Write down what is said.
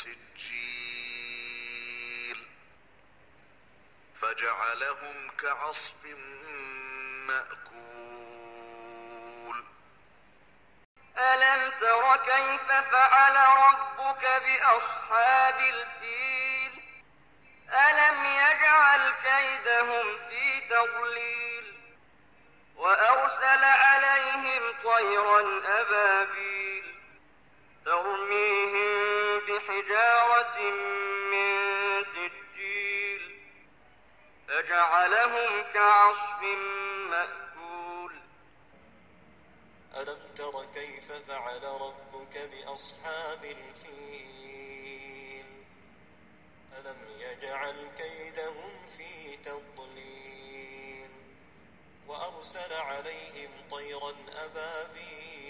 سجيل فجعلهم كعصف مأكول ألم تر كيف فعل ربك بأصحاب الفيل؟ ألم يجعل كيدهم في تضليل؟ وأرسل عليهم طيرا أبابيل فجعلهم كعصف مأكول. ألم تر كيف فعل ربك بأصحاب الفيل؟ ألم يجعل كيدهم في تضليل؟ وأرسل عليهم طيرا أبابيل.